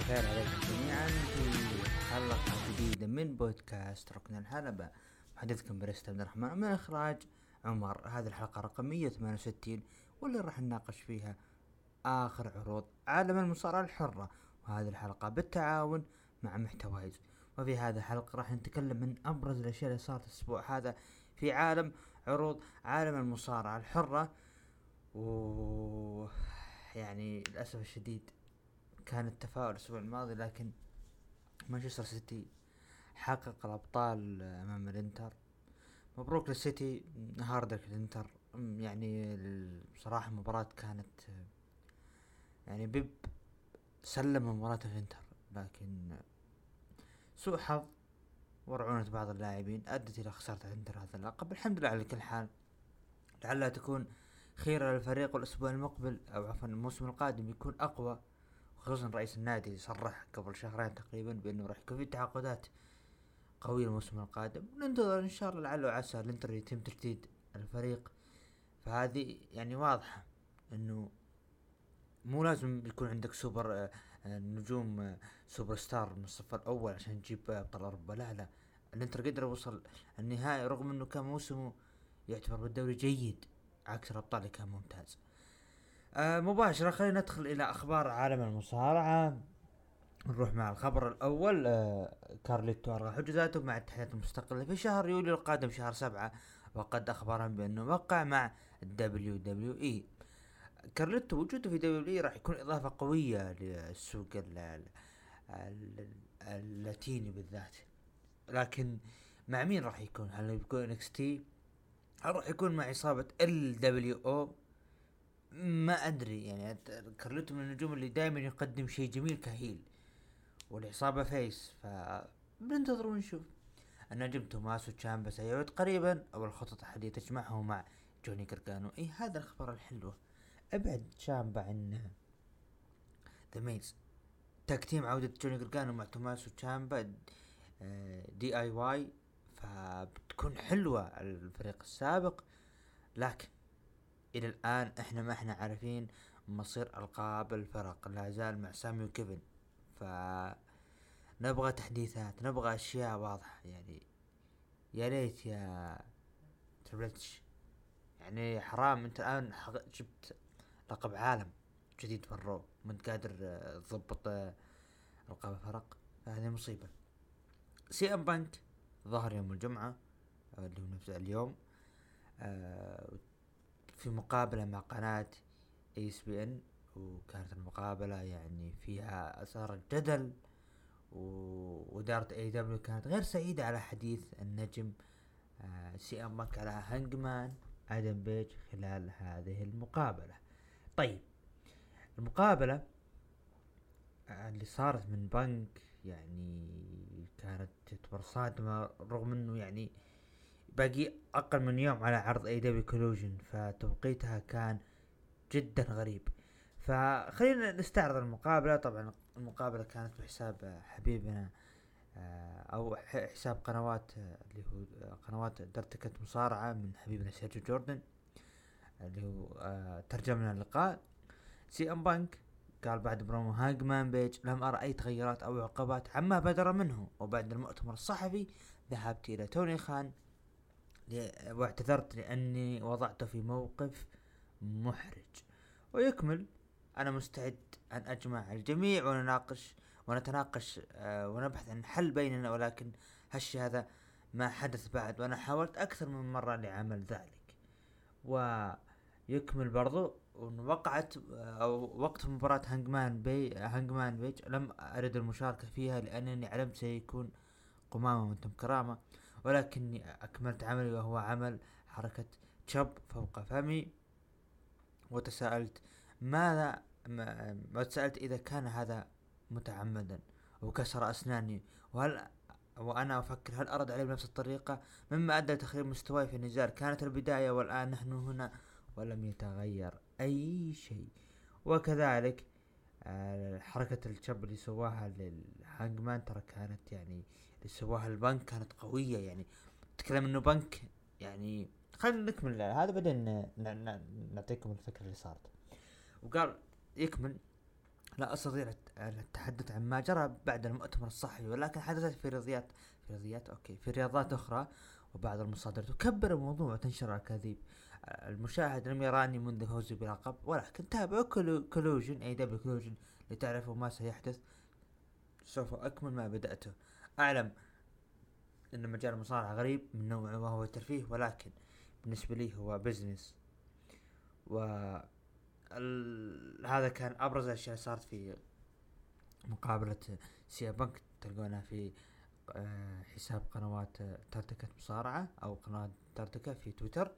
الخير عليكم جميعا في حلقة جديدة من بودكاست ركن الحلبة محدثكم بريست عبد الرحمن من إخراج عمر. هذه الحلقة رقم 168 واللي راح نناقش فيها آخر عروض عالم المصارعة الحرة وهذه الحلقة بالتعاون مع محتوايز. وفي هذه الحلقة راح نتكلم من أبرز الأشياء اللي صارت الأسبوع هذا في عالم عروض عالم المصارعة الحرة. و يعني للأسف الشديد كان التفاؤل الأسبوع الماضي لكن مانشستر سيتي حقق الأبطال أمام الإنتر. مبروك للسيتي هاردك الإنتر. يعني بصراحة المباراة كانت يعني بيب سلم مباراة الإنتر لكن سوء حظ ورعونة بعض اللاعبين أدت إلى خسارة الإنتر هذا اللقب. الحمد لله على كل حال لعلها تكون خير للفريق والأسبوع المقبل أو عفوا الموسم القادم يكون أقوى خصوصا رئيس النادي صرح قبل شهرين تقريبا بأنه راح يكون في تعاقدات قوية الموسم القادم. ننتظر إن شاء الله لعل وعسى الإنتر يتم تجديد الفريق. فهذه يعني واضحة إنه مو لازم يكون عندك سوبر آه، آه، نجوم آه، سوبر ستار من الصف الأول عشان تجيب أبطال أوروبا. لا لا. الإنتر قدر يوصل النهائي رغم إنه كان موسمه يعتبر بالدوري جيد عكس الأبطال كان ممتاز. آه مباشرة خلينا ندخل إلى أخبار عالم المصارعة. نروح مع الخبر الأول آه كارليتو الغى حجزاته مع الاتحادات المستقلة في شهر يوليو القادم شهر سبعة وقد أخبرهم بأنه وقع مع ال WWE. كارليتو وجوده في WWE راح يكون إضافة قوية للسوق اللاتيني بالذات. لكن مع مين راح يكون؟ هل بيكون NXT؟ هل راح يكون مع عصابة ال LWO؟ ما أدري يعني كارليتو من النجوم اللي دائما يقدم شيء جميل ك heel وإلا ك babyface ف بننتظر ونشوف. النجم توماسو تشامبا سيعود قريبا أو الخطط الحالية تجمعه مع جوني غارغانو إي هذا الخبر الحلوة. أبعد تشامبا عن The Miz tag team عودة جوني غارغانو مع توماسو تشامبا DIY فبتكون حلوة الفريق السابق. لكن إلى الآن إحنا ما إحنا عارفين مصير ألقاب الفرق. لا زال مع سامي وكيفن. ف نبغى تحديثات نبغى أشياء واضحة. يعني يا ريت يا Triple H يعني حرام. أنت الآن جبت لقب عالم جديد في ال Raw. ما انت قادر تضبط ألقاب الفرق. فهذه مصيبة. سي إم بانك ظهر يوم الجمعة آه، اللي هو نفس اليوم. آه، في مقابلة مع قناة ESPN وكانت المقابلة يعني فيها اثارت جدل وإدارة AEW كانت غير سعيدة على حديث النجم آه، سي ام بانك على هانجمان آدم بيج خلال هذه المقابلة. طيب المقابلة اللي صارت من بنك يعني كانت تعتبر صادمة رغم إنه يعني باقي أقل من يوم على عرض AEW Collision فتوقيتها كان جدا غريب. فخلينا نستعرض المقابلة. طبعا المقابلة كانت بحساب حبيبنا آه، أو حساب قنوات اللي هو قنوات direct مصارعة من حبيبنا سيرجيو جوردن اللي هو آه، ترجمنا اللقاء سي إم بانك قال بعد برومو هاجمان بيج لم أرى أي تغيرات أو عقوبات عما بدر منه. وبعد المؤتمر الصحفي ذهبت إلى توني خان واعتذرت لأني وضعته في موقف محرج. ويكمل أنا مستعد أن أجمع الجميع ونناقش ونتناقش آه ونبحث عن حل بيننا ولكن هالشي هذا ما حدث بعد وأنا حاولت أكثر من مرة لعمل ذلك. ويكمل برضو وقعت أو وقت مباراة هانجمان بي هانجمان بيج لم أرد المشاركة فيها لأنني علمت سيكون قمامة من تم كرامة. ولكني أكملت عملي وهو عمل حركة تشب فوق فمي وتساءلت ماذا ما تسألت إذا كان هذا متعمدا وكسر أسناني وهل وأنا أفكر هل أرد عليه بنفس الطريقة؟ مما أدى لتخريب مستواي في النزال كانت البداية والآن نحن هنا ولم يتغير أي شيء. وكذلك آه، حركة الشب اللي سواها للهانجمان ترى كانت يعني اللي سواها البنك كانت قوية يعني. تكلم إنه بنك يعني خلينا نكمل هذا بعدين نعطيكم الفكرة اللي صارت. وقال يكمل لا أستطيع التحدث عن ما جرى بعد المؤتمر الصحفي ولكن حدثت في رياضيات في رياضيات أوكي في رياضات أخرى وبعض المصادر تكبر الموضوع وتنشر الاكاذيب المشاهد لم يراني منذ فوزي بلقب ولكن تابعوا Collision AEW Collision لتعرفوا ما سيحدث. سوف أكمل ما بدأته. اعلم إن مجال المصارعة غريب من نوعه وهو الترفيه ولكن بالنسبة لي هو بزنس و هذا كان أبرز الأشياء اللي صارت في مقابلة سيا بنك تلقونها في آه، حساب قنوات ترتكة مصارعة أو قناة ترتكة في تويتر.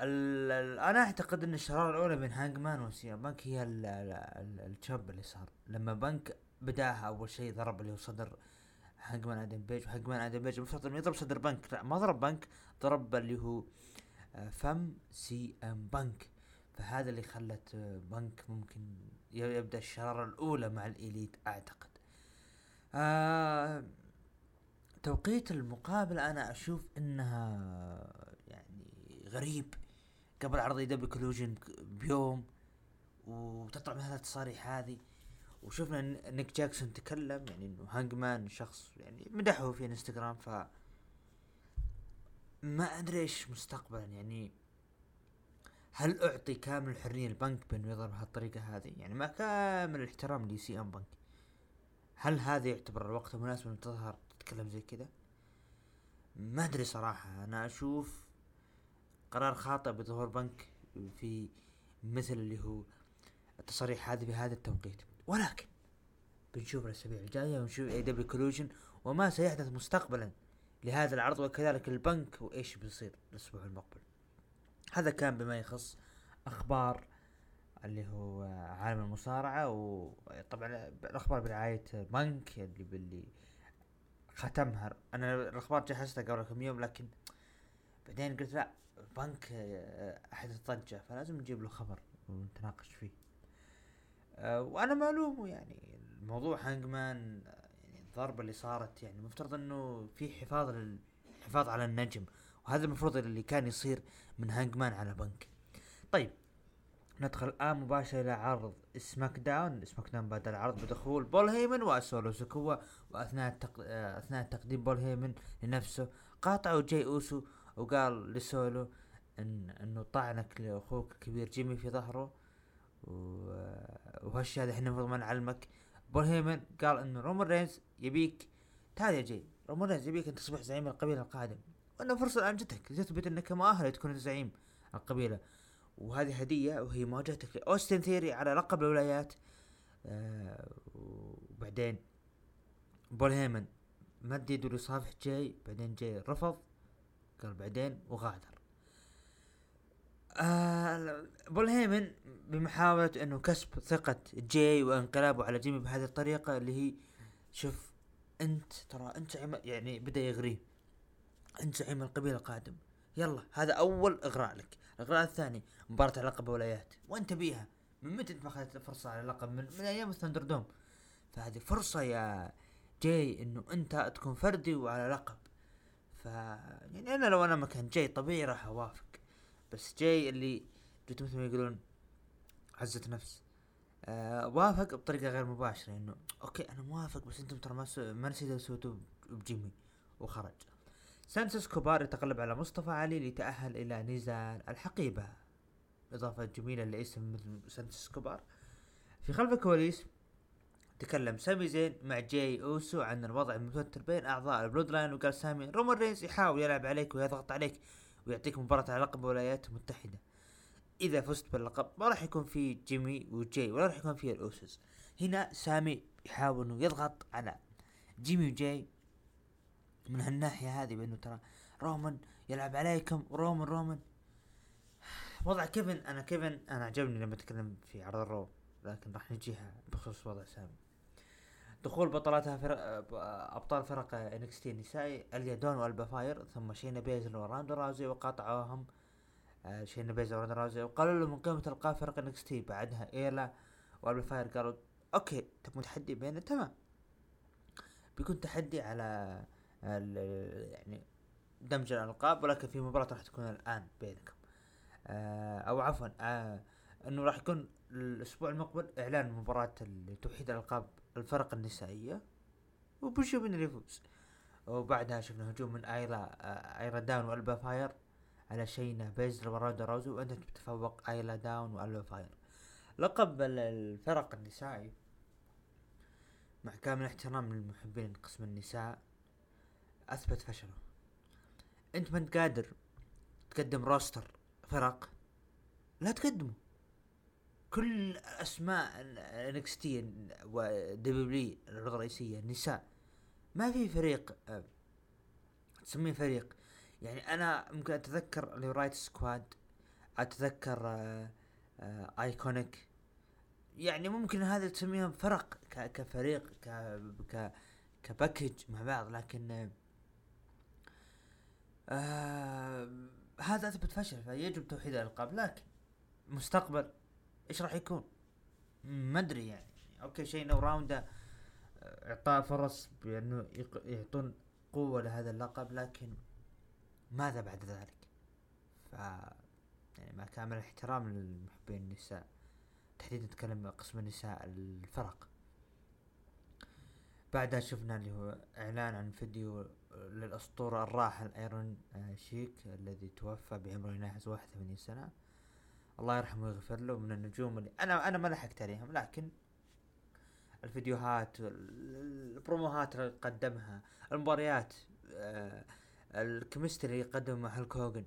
أنا أعتقد إن الشرارة الأولى بين هانجمان وسيا بنك هي الشاب اللي صار. لما بنك بدأها أول شيء ضرب اللي هو صدر هانجمان آدم بيج وهانجمان آدم بيج المفروض إنه يضرب صدر بنك. لا ما ضرب بنك ضرب اللي هو آه، فم سي إم بنك. فهذا اللي خلت بنك ممكن يبدأ الشرارة الأولى مع الإليت أعتقد. آه توقيت المقابلة أنا أشوف إنها يعني غريب. قبل عرض AEW Collision بيوم وتطلع من التصاريح هذه. وشفنا نيك جاكسون تكلم يعني إنه هانجمان شخص يعني مدحه في إنستغرام ف ما أدري إيش مستقبلا. يعني هل أعطي كامل الحرية البنك بإنه يظهر بهالطريقه هذه؟ يعني مع كامل الاحترام لسي إم بنك. هل هذا يعتبر الوقت المناسب إنه تظهر تتكلم زي كذا؟ ما أدري صراحة. أنا أشوف قرار خاطئ بظهور بنك في مثل اللي هو التصريح هذه بهذا التوقيت. ولكن بنشوف الأسابيع الجاية ونشوف AEW Collision وما سيحدث مستقبلا لهذا العرض وكذلك البنك وإيش بيصير الأسبوع المقبل. هذا كان بما يخص أخبار اللي هو عالم المصارعة وطبعا الأخبار برعاية بنك اللي باللي ختمها. أنا الأخبار جهزتها قبل كم يوم لكن بعدين قلت لا بنك احدث ضجة فلازم نجيب له خبر ونتناقش فيه. وأنا معلوم يعني الموضوع هانجمان يعني الضربة اللي صارت يعني المفترض إنه في حفاظ للحفاظ على النجم وهذا المفروض اللي كان يصير من هانجمان على بنك طيب ندخل الان مباشرة إلى عرض SmackDown SmackDown بعد العرض بدخول بول هيمن وسولو سيكوا وأثناء التق... أثناء تقديم بول هيمن لنفسه قاطعه جاي أوسو وقال لسولو ان إنه طعنك لأخوك الكبير جيمي في ظهره. وهالشيء هذا إحنا المفروض ما نعلمك. بول هيمن قال إنه رومان رينز يبيك تعال يا جاي. رومان رينز يبيك أن تصبح زعيم القبيلة القادم. وإنه فرصة الآن جتك. تثبت إنك مؤهل تكون زعيم القبيلة. وهذه هدية وهي مواجهتك لأوستن ثيوري على لقب الولايات. آه وبعدين بول هيمن مد يده لصافح جاي بعدين جاي رفض قال بعدين وغادر. آه بول هيمن بمحاولة إنه كسب ثقة جاي وانقلابه على جيمي بهذه الطريقة اللي هي شوف أنت ترى أنت يعني بدأ يغريه. أنت زعيم القبيلة القادم. يلا هذا أول إغراء لك. الإغراء الثاني مباراة على لقب ولايات وانت بيها من متى أنت ما أخذت فرصة على لقب؟ من, من أيام ال ThunderDome. فهذه فرصة يا جاي إنه أنت تكون فردي وعلى لقب. ف يعني أنا لو أنا مكان جاي طبيعي راح أوافق. بس جاي اللي جيت مثل ما يقولون عزة نفس. آه وافق بطريقة غير مباشرة إنه okay أنا موافق بس أنتم ترى ما ما نسيتوا سويتوا بجيمي وخرج. سانتوس اسكوبار يتغلب على مصطفى علي ليتأهل إلى نزال الحقيبة. إضافة جميلة لاسم مثل سانتوس اسكوبار. في خلف الكواليس تكلم سامي زين مع جاي أوسو عن الوضع المتوتر بين أعضاء ال Bloodline وقال سامي رومان رينز يحاول يلعب عليك ويضغط عليك ويعطيك مباراة على لقب الولايات المتحدة إذا فزت باللقب ما راح يكون في جيمي وجاي ولا راح يكون في ال Usos هنا سامي يحاول إنه يضغط على جيمي وجاي من هالناحية هذه بإنه ترى رومان يلعب عليكم رومان رومان. وضع كيفن أنا كيفن أنا عجبني لما تكلم في عرض ال Raw لكن راح نجيها بخصوص وضع سامي. دخول بطلاتها فرق أبطال فرق NXT النسائي آيلا داون وألبا فاير ثم شاينا بيزلر وروندا راوزي وقاطعوهم. آه، شاينا بيزلر وروندا راوزي وقللوا من قيمة ألقاب فرق NXT بعدها آيلا وألبا فاير قالوا okay تبغى تحدي بيننا؟ تمام. بيكون تحدي على يعني دمج الألقاب ولكن في مباراة راح تكون الآن بينكم. آه أو عفوا آه إنه راح يكون الأسبوع المقبل إعلان مباراة توحيد الألقاب الفرق النسائية وبنشوف من اللي يفوز وبعدها شفنا هجوم من آيلا آه، آيلا داون وألبا فاير على شاينا بيزلر وروندا راوزي وأنت تتفوق آيلا داون وألبا فاير. لقب الفرق النسائي مع كامل احترام للمحبين قسم النساء أثبت فشله. أنت ما أنت قادر تقدم roster فرق لا تقدمه. كل أسماء NXT و WWE الرئيسية النساء ما في فريق آه، تسميه فريق. يعني أنا ممكن أتذكر ال Riott Squad أتذكر آه، آه، IIconics يعني ممكن هذا تسميهم فرق كفريق ك ك ك package مع بعض لكن آه هذا أثبت فشل فيجب توحيد الألقاب لكن مستقبل. إيش راح يكون؟ ما أدري يعني okay شاينا وروندا إعطاء فرص بأنه يعطون قوة لهذا اللقب لكن ماذا بعد ذلك؟ ف يعني مع كامل الاحترام للمحبين النساء تحديدا نتكلم قسم النساء الفرق بعدها شفنا اللي هو إعلان عن فيديو للأسطورة الراحل أيرون شيك الذي توفى بعمر يناهز 81 سنة الله يرحمه ويغفر له من النجوم اللي أنا أنا ما لحقت عليهم لكن الفيديوهات البروموهات اللي قدمها المباريات آه الكيمستري اللي قدمه مع هالك هوجن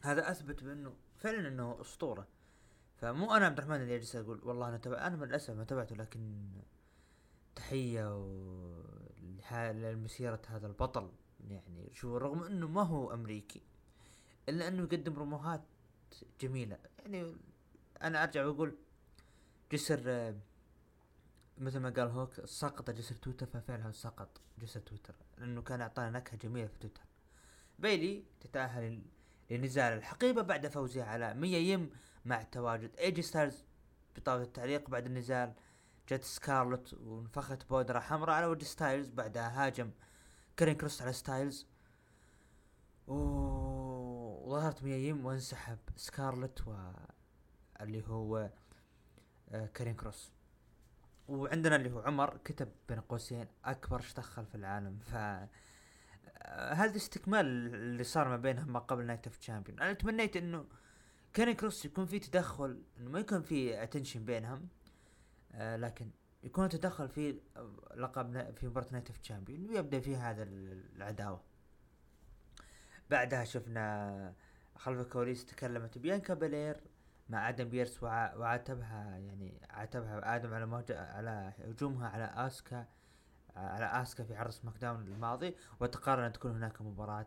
هذا أثبت بأنه فعلا إنه أسطورة. فمو أنا عبد الرحمن اللي أجلس أقول والله أنا تبع أنا للاسف ما تبعته لكن تحية و... لمسيرة هذا البطل يعني شو رغم إنه ما هو أمريكي إلا إنه يقدم رموهات جميلة. يعني أنا أرجع وأقول جسر مثل ما قال هوك سقط جسر تويتر ففعلا سقط جسر تويتر لأنه كان أعطانا نكهة جميلة في تويتر. بيلي تتأهل لنزال الحقيبة بعد فوزها على ميا يم مع تواجد AJ Styles بطاولة التعليق بعد النزال. جت سكارلت ونفخت بودرة حمراء على وجه ستايلز بعدها هاجم كارين كروس على ستايلز وظهرت ميايم وانسحب سكارلت و اللي هو آه، كارين كروس. وعندنا اللي هو عمر كتب بين قوسين أكبر شتخل في العالم. ف آه، هذا استكمال اللي صار ما بينهم ما قبل Night of Champions أنا تمنيت إنه كارين كروس يكون في تدخل إنه ما يكون في tension بينهم آه لكن يكون تدخل في لقب في مباراة Night of Champions ويبدأ في هذا العداوة. بعدها شفنا خلف الكواليس تكلمت بيانكا بلير مع آدم بيرس وعاتبها يعني عاتبها آدم على مهجة على هجومها على آسكا على آسكا في عرض SmackDown الماضي وتقرر ان تكون هناك مباراة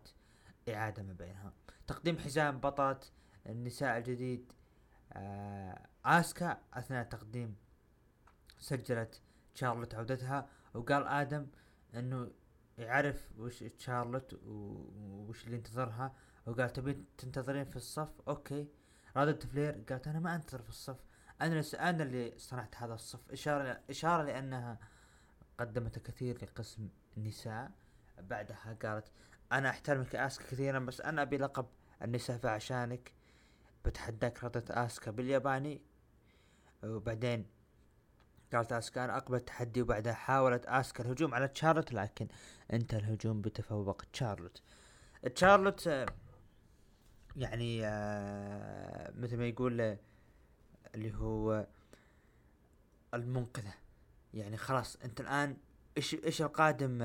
إعادة ما بينها. تقديم حزام بطلة النساء الجديد آه آسكا أثناء تقديم سجلت شارلوت عودتها وقال آدم إنه يعرف وش شارلوت وش اللي ينتظرها وقال تبين تنتظرين في الصف؟ أوكي. رادت فلير قالت أنا ما أنتظر في الصف. أنا أنا اللي صنعت هذا الصف. إشارة إشارة لأنها قدمت الكثير لقسم النساء. بعدها قالت أنا أحترمك آسكا كثيرا بس أنا أبي لقب النساء فعشانك. بتحداك ردت آسكا بالياباني. وبعدين قالت أنا أقبل التحدي وبعدها حاولت اسكا الهجوم على تشارلوت لكن انتهى الهجوم بتفوق تشارلوت. تشارلوت آه، يعني آه، مثل ما يقول آه، اللي هو المنقذة. يعني خلاص أنت الآن إيش إيش القادم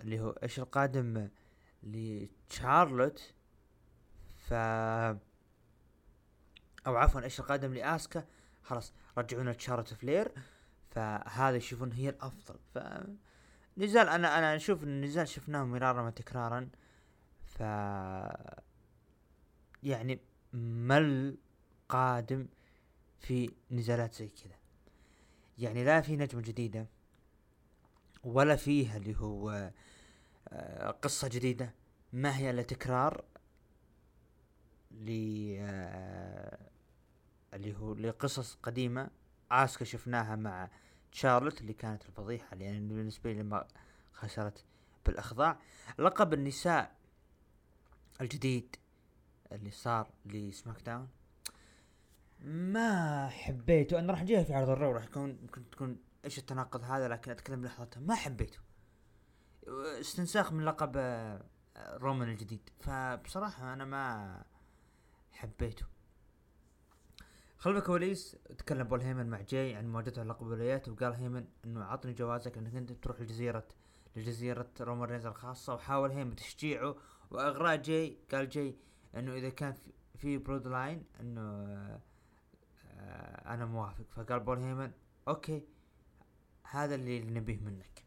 اللي هو إيش القادم لتشارلوت؟ ف أو عفوا إيش القادم لآسكا؟ خلاص رجعونا تشارلوت فلير فهذا يشوفون هي الأفضل. ف نزال أنا أنا أشوف النزال شفناه مرارا وتكرارا. ف يعني ما القادم في نزالات زي كذا. يعني لا في نجمة جديدة ولا فيها اللي هو آه، قصة جديدة. ما هي إلا تكرار ل آه، اللي هو لقصص قديمة اسكا شفناها مع شارلوت اللي كانت الفضيحة لأن بالنسبة لي لما خسرت بالأخضاع. لقب النساء الجديد اللي صار لسماك داون. ما حبيته. أنا راح نجيها في عرض الرو راح يكون ممكن تكون إيش التناقض هذا لكن أتكلم لحظتها. ما حبيته. استنساخ من لقب آه، رومان الجديد. فبصراحة أنا ما حبيته. خلف الكواليس تكلم بول هيمن مع جاي عن مواجهته على الولايات وقال هيمن إنه عطني جوازك إنك أنت تروح لجزيرة لجزيرة رومان رينز الخاصة وحاول هيمن تشجيعه. وإغراء جاي قال جاي إنه إذا كان في Bloodline إنه آه، أنا موافق. فقال بول هيمن okay هذا اللي نبيه منك.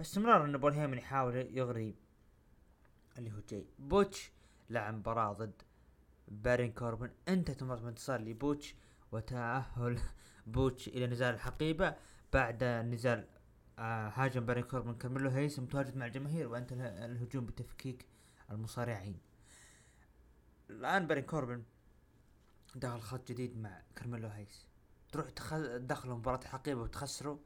استمرار ان بول هيمن يحاول يغري اللي هو جاي. بوتش لعب مباراة ضد بارين كوربن انتهت مباراة بانتصار لبوتش وتأهل بوتش إلى نزال الحقيبة. بعد نزال آه هاجم بارين كوربن كارميلو هيس متواجد مع الجماهير وأنتهى الهجوم بتفكيك المصارعين. الآن بارين كوربن دخل خط جديد مع كارميلو هيس تروح تدخلوا مباراة الحقيبة وتخسروا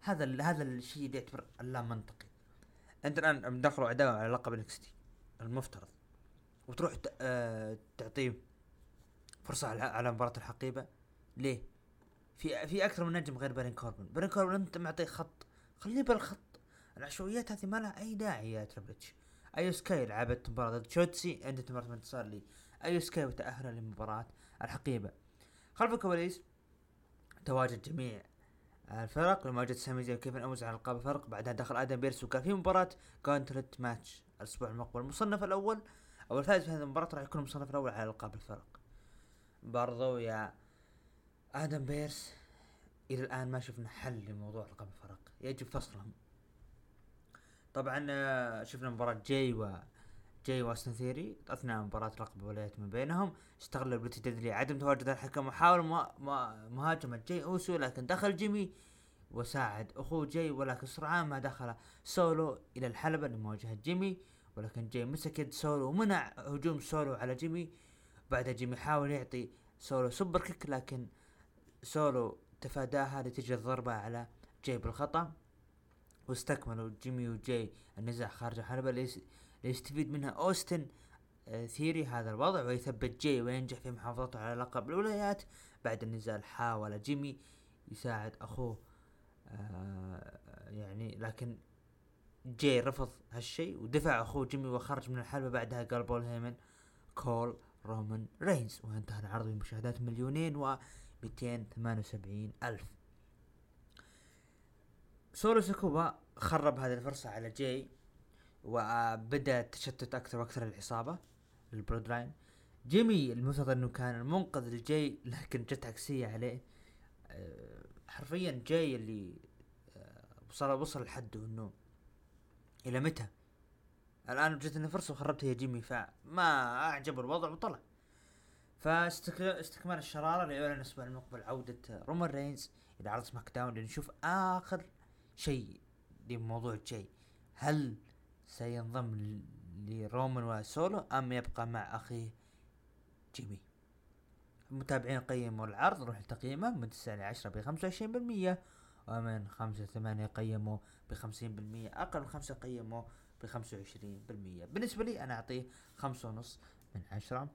هذا هذا الشيء اللي يعتبر لا منطقي أنت الآن مدخلوا عداوه على لقب ال NXT المفترض. وتروح آه تعطيه فرصة على, مباراة الحقيبة. ليه؟ في في أكثر من نجم غير بارين كوربن، بارين كوربن أنت معطيه خط. خليه بالخط. العشوائيات هذه ما لها أي داعي يا Triple H أيو سكاي لعبت مباراة ضد شوتسي انتهت مباراة بانتصار لـ أيو سكاي وتأهل لمباراة الحقيبة. خلف الكواليس تواجد جميع الفرق. لمواجهة سامي زين وكيفن اوينز على ألقاب الفرق. بعدها دخل آدم بيرس وكان في مباراة gauntlet match الأسبوع المقبل. المصنف الأول أو الفائز في هذه المباراة راح يكون المصنف الأول على القاب الفرق برضو يا آدم بيرس إلى الآن ما شفنا حل لموضوع القاب الفرق يجب فصلهم. طبعا آه، شفنا مباراة جاي و جاي واستن ثيري. اثناء مباراة لقب الولايات من بينهم. استغل البريتي ديدلي عدم تواجد الحكم. وحاول مهاجمة جاي أوسو لكن دخل جيمي وساعد أخوه جاي ولكن سرعان ما دخل سولو إلى الحلبة لمواجهة جيمي. ولكن جاي مسك يد سولو ومنع هجوم سولو على جيمي. بعدها جيمي حاول يعطي سولو super kick لكن سولو تفاداها لتجي الضربة على جاي بالخطأ. واستكملوا جيمي وجاي النزاع خارج الحلبة. ليستفيد منها أوستن آه، ثيري هذا الوضع ويثبت جاي وينجح في محافظته على لقب الولايات. بعد النزال حاول جيمي يساعد أخوه آه، يعني لكن جاي رفض هالشيء ودفع أخوه جيمي وخرج من الحلبة بعدها قال بول هيمن call رومان رينز. وانتهى العرض بمشاهدات مليونين و 278 ألف. سولو سكوبا خرب هذه الفرصة على جاي وبدأ تشتت أكثر وأكثر العصابه البلود لاين جيمي المفترض إنه كان المنقذ لجاي لكن جت عكسية عليه. آه، حرفيا جاي اللي آه، وصل وصل لحده إنه إلى متى؟ الآن جتني فرصة وخربتها يا جيمي فما اعجب الوضع وطلع. فاستكمال الشرارة ليعلن الأسبوع المقبل عودة رومان رينز إلى عرض سماك داون لنشوف آخر شيء لموضوع جاي. هل سينضم لرومان وسولو أم يبقى مع أخيه جيمي؟ المتابعين قيموا العرض روح لتقييمه من تسعة لعشرة بخمسة وعشرين بالمية ومن خمسة ثمانية قيموا بخمسين بالمية أقل من قيموا بخمسة وعشرين بالمية. بالنسبة لي أنا أعطيه خمسة ونص من عشرة.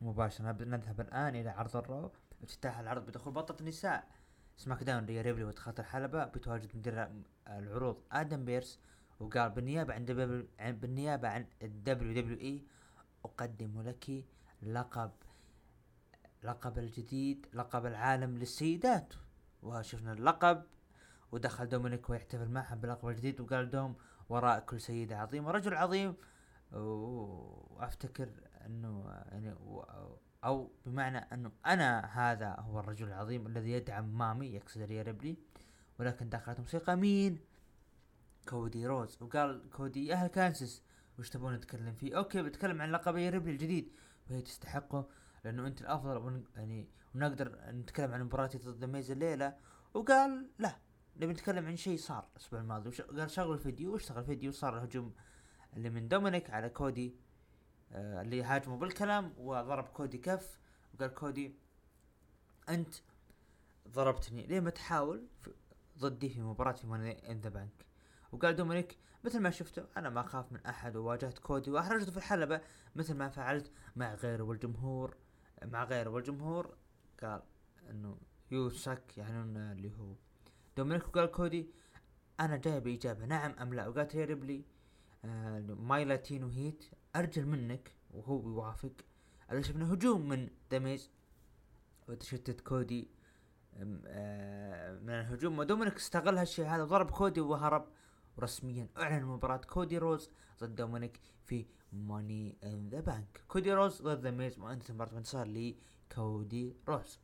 مباشرة نذهب الآن إلى عرض الرو. افتتاح العرض بدخول بطلة النساء. سماك داون ريا ريبلي ودخلت الحلبة بتواجد مدير العروض آدم بيرس. وقال بالنيابة عن بالنيابة عن ال WWE أقدم لك لقب لقب الجديد لقب العالم للسيدات. وشفنا اللقب. ودخل دومينيك ويحتفل معها باللقب الجديد وقال دوم وراء كل سيدة عظيمة. رجل عظيم. وأفتكر إنه يعني أو بمعنى إنه أنا هذا هو الرجل العظيم الذي يدعم Mami يقصد ريا ريبلي ولكن دخلت موسيقى مين؟ كودي رودز. وقال كودي يا أهل كانسس وش تبون نتكلم فيه؟ okay بتكلم عن لقب ريبلي الجديد وهي تستحقه لأنه أنت الأفضل يعني ونقدر نتكلم عن مباراتي ضد ميز الليلة. وقال لا. نبي نتكلم عن شيء صار الأسبوع الماضي وش... قال شغل فيديو واشتغل فيديو صار الهجوم اللي من دومينيك على كودي آه اللي هاجمه بالكلام وضرب كودي كف وقال كودي أنت ضربتني. ليه ما تحاول ضدي في مباراة في Money in the Bank وقال دومينيك مثل ما شفتوا أنا ما أخاف من أحد وواجهت كودي واحرجته في الحلبة. مثل ما فعلت مع غيره والجمهور مع غيره والجمهور قال إنه you suck يعني اللي هو دومينيك وقال كودي أنا جاي بإجابة. نعم أم لا. وقالت ريا ريبلي my Latino Heat أرجل منك. وهو يوافق. اللي شفنا هجوم من ذا ميز؟ وتشتت كودي آه من الهجوم. ودومينيك استغل هالشيء هذا وضرب كودي وهرب. ورسميا أعلن مباراة كودي رودز ضد دومينيك في Money in the Bank كودي رودز ضد ذا ميز وانتهت مباراة بانتصار لكودي رودز.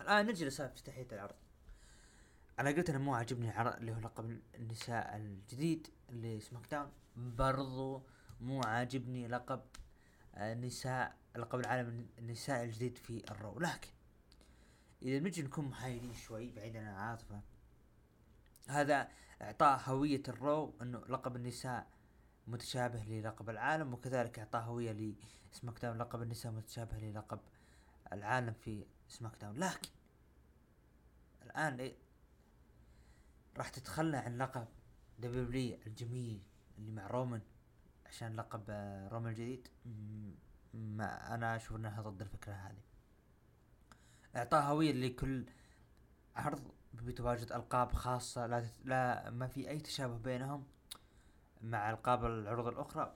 الآن نجي لسالفة افتتاحية العرض أنا قلت أنا مو عاجبني العرض اللي هو لقب النساء الجديد اللي سماك داون برضو مو عاجبني لقب النساء لقب العالم النساء الجديد في الرو. لكن إذا نجي نكون محايدين شوي بعيدا عن العاطفة هذا اعطاء هوية ال Raw إنه لقب النساء متشابه للقب العالم وكذلك اعطاء هوية ل SmackDown لقب النساء متشابه للقب العالم في SmackDown لكن الآن إيه راح تتخلى عن لقب دبليو الجميل اللي مع رومان عشان لقب آه، رومان الجديد. ما أنا أشوف إنها ضد الفكرة هذه. إعطاء هوية لكل عرض بتواجد ألقاب خاصة لا, تت... لا ما في أي تشابه بينهم مع ألقاب العروض الأخرى.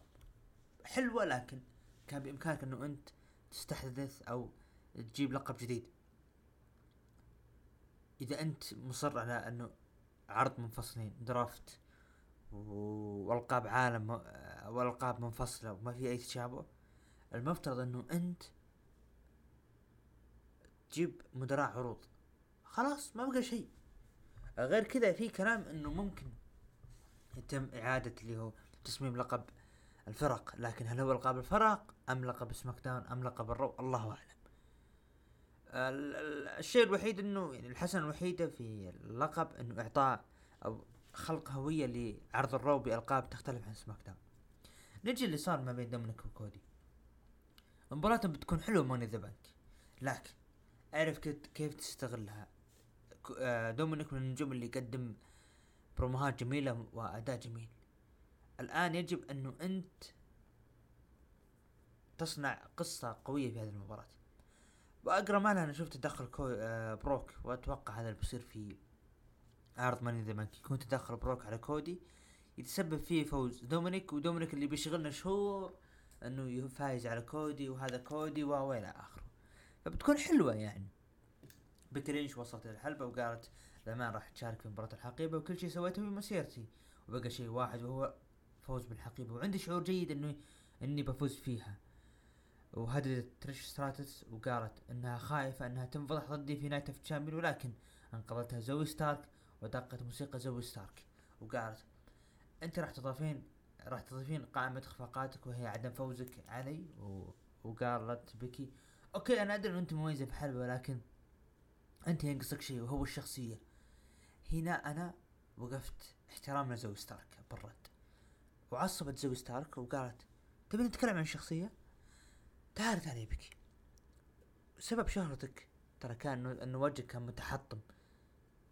حلوة لكن كان بإمكانك إنه أنت تستحدث أو تجيب لقب جديد. إذا أنت مصر على إنه عرض منفصلين درافت والقاب عالم والقاب منفصلة وما في أي تشابه. المفترض إنه أنت تجيب مدراء عروض. خلاص ما بقى شيء. غير كذا في كلام إنه ممكن يتم إعادة اللي هو تصميم لقب الفرق لكن هل هو لقب الفرق أم لقب SmackDown أم لقب ال Raw؟ الله أعلم. الشيء الوحيد إنه يعني الحسنة الوحيدة في اللقب إنه إعطاء أو خلق هوية لعرض ال Raw بألقاب تختلف عن SmackDown. نجي اللي صار ما بين دومينيك وكودي. مباراتهم بتكون حلوة Money in the Bank. لكن أعرف كيف تستغلها. آه، دومينيك من النجوم اللي يقدم بروموهات جميلة وأداء جميل. الآن يجب أنه أنت تصنع قصة قوية في هذه المباراة. وأقرأ مالها أنا شفت تدخل كو آه بروك وأتوقع هذا اللي بيصير في عرض Money in the Bank يكون تدخل بروك على كودي يتسبب فيه فوز دومينيك ودومينيك اللي بيشغلنا شهور إنه فايز على كودي وهذا كودي وإلى آخره. فبتكون حلوة يعني. بيكي لينش وصلت الحلبة وقالت زمان راح تشارك في مباراة الحقيبة وكل شيء سويته في مسيرتي. وبقى شيء واحد وهو فوز بالحقيبة. وعندي شعور جيد انه إني بفوز فيها. وهددت تريش ستراتس وقالت إنها خايفة إنها تنفضح ضدي في Night of Champions ولكن انقذتها زوي ستارك ودقت موسيقى زوي ستارك. وقالت أنت راح تضافين راح تضيفين قائمة اخفاقاتك وهي عدم فوزك علي؟ و... وقالت بكي okay أنا أدري إن أنت مميزة في حلبة ولكن أنت ينقصك شيء وهو الشخصية. هنا أنا وقفت احترام لزوي ستارك بالرد. وعصبت زوي ستارك وقالت تبي نتكلم عن الشخصية تعال تعال بك. سبب شهرتك ترى كان انه وجهك كان متحطم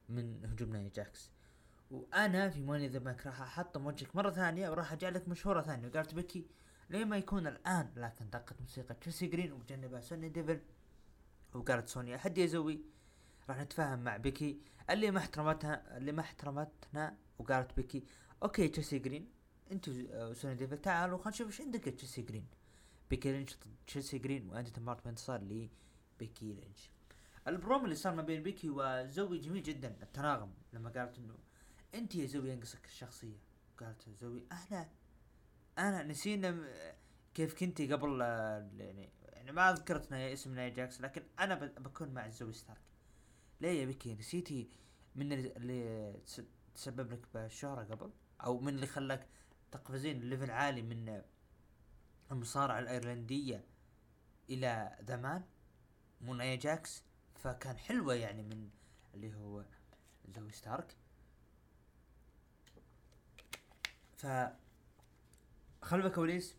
من هجوم ناي جاكس. وأنا في Money in the Bank راح أحطم وجهك مرة ثانية وراح اجعلك مشهورة ثانية. وقالت بكي ليه ما يكون الآن؟ لكن دقت موسيقى تشيلسي جرين وبجنبها سوني ديفل. وقالت سوني اهدي يا زوي راح نتفاهم مع بيكي اللي ما احترمتها اللي ما احترمتنا وقالت بيكي okay تشيلسي جرين أنتوا آه، سوني ديفل تعالوا خلينا نشوف إيش عندك تشيلسي جرين. بيكي لينش ضد تشيلسي جرين وانتهت المباراة بانتصار لبيكي لينش البروم اللي صار ما بين بيكي وزوي جميل جدا التناغم لما قالت إنه أنت يا زوي ينقصك الشخصية. قالت زوي أنا أنا نسينا كيف كنتي قبل آه، يعني يعني ما ذكرت اسم ناي جاكس لكن أنا بكون مع زوي ستارك. ليه يا بكي نسيتي من اللي تسبب لك بالشهرة قبل؟ أو من اللي خلاك تقفزين level عالي من المصارعة الإيرلندية إلى The Man مو نايا جاكس فكان حلوة يعني من اللي هو زوي ستارك ف خلف الكواليس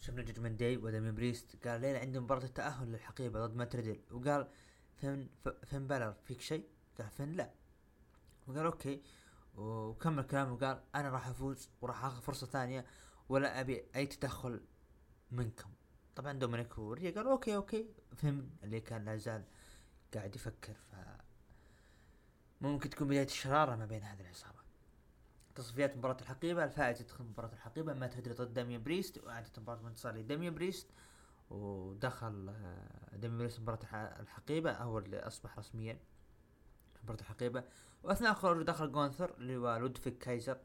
شفنا Judgment Day ودامين بريست قال ليلة عندي مباراة التأهل للحقيبة ضد مات ريدل وقال فين فين بالر فيك شيء؟ قال فين لا وقال okay وكمل كلامه وقال أنا راح أفوز وراح آخذ فرصة ثانية ولا أبي أي تدخل منكم. طبعا دومينيك وريا قال okay okay. فين اللي كان لا زال قاعد يفكر ف ممكن تكون بداية الشرارة ما بين هذه العصابة. تصفيات مباراة الحقيبة الفائز يدخل مباراة الحقيبة مات ريدل ضد داميان بريست وانتهت مباراة انتصار لداميان بريست ودخل آه، داميان بريست مباراة الحقيبة هو اللي أصبح رسميا مباراة الحقيبة. وأثناء خروجه دخل جونثر اللي هو لودفيك كايزر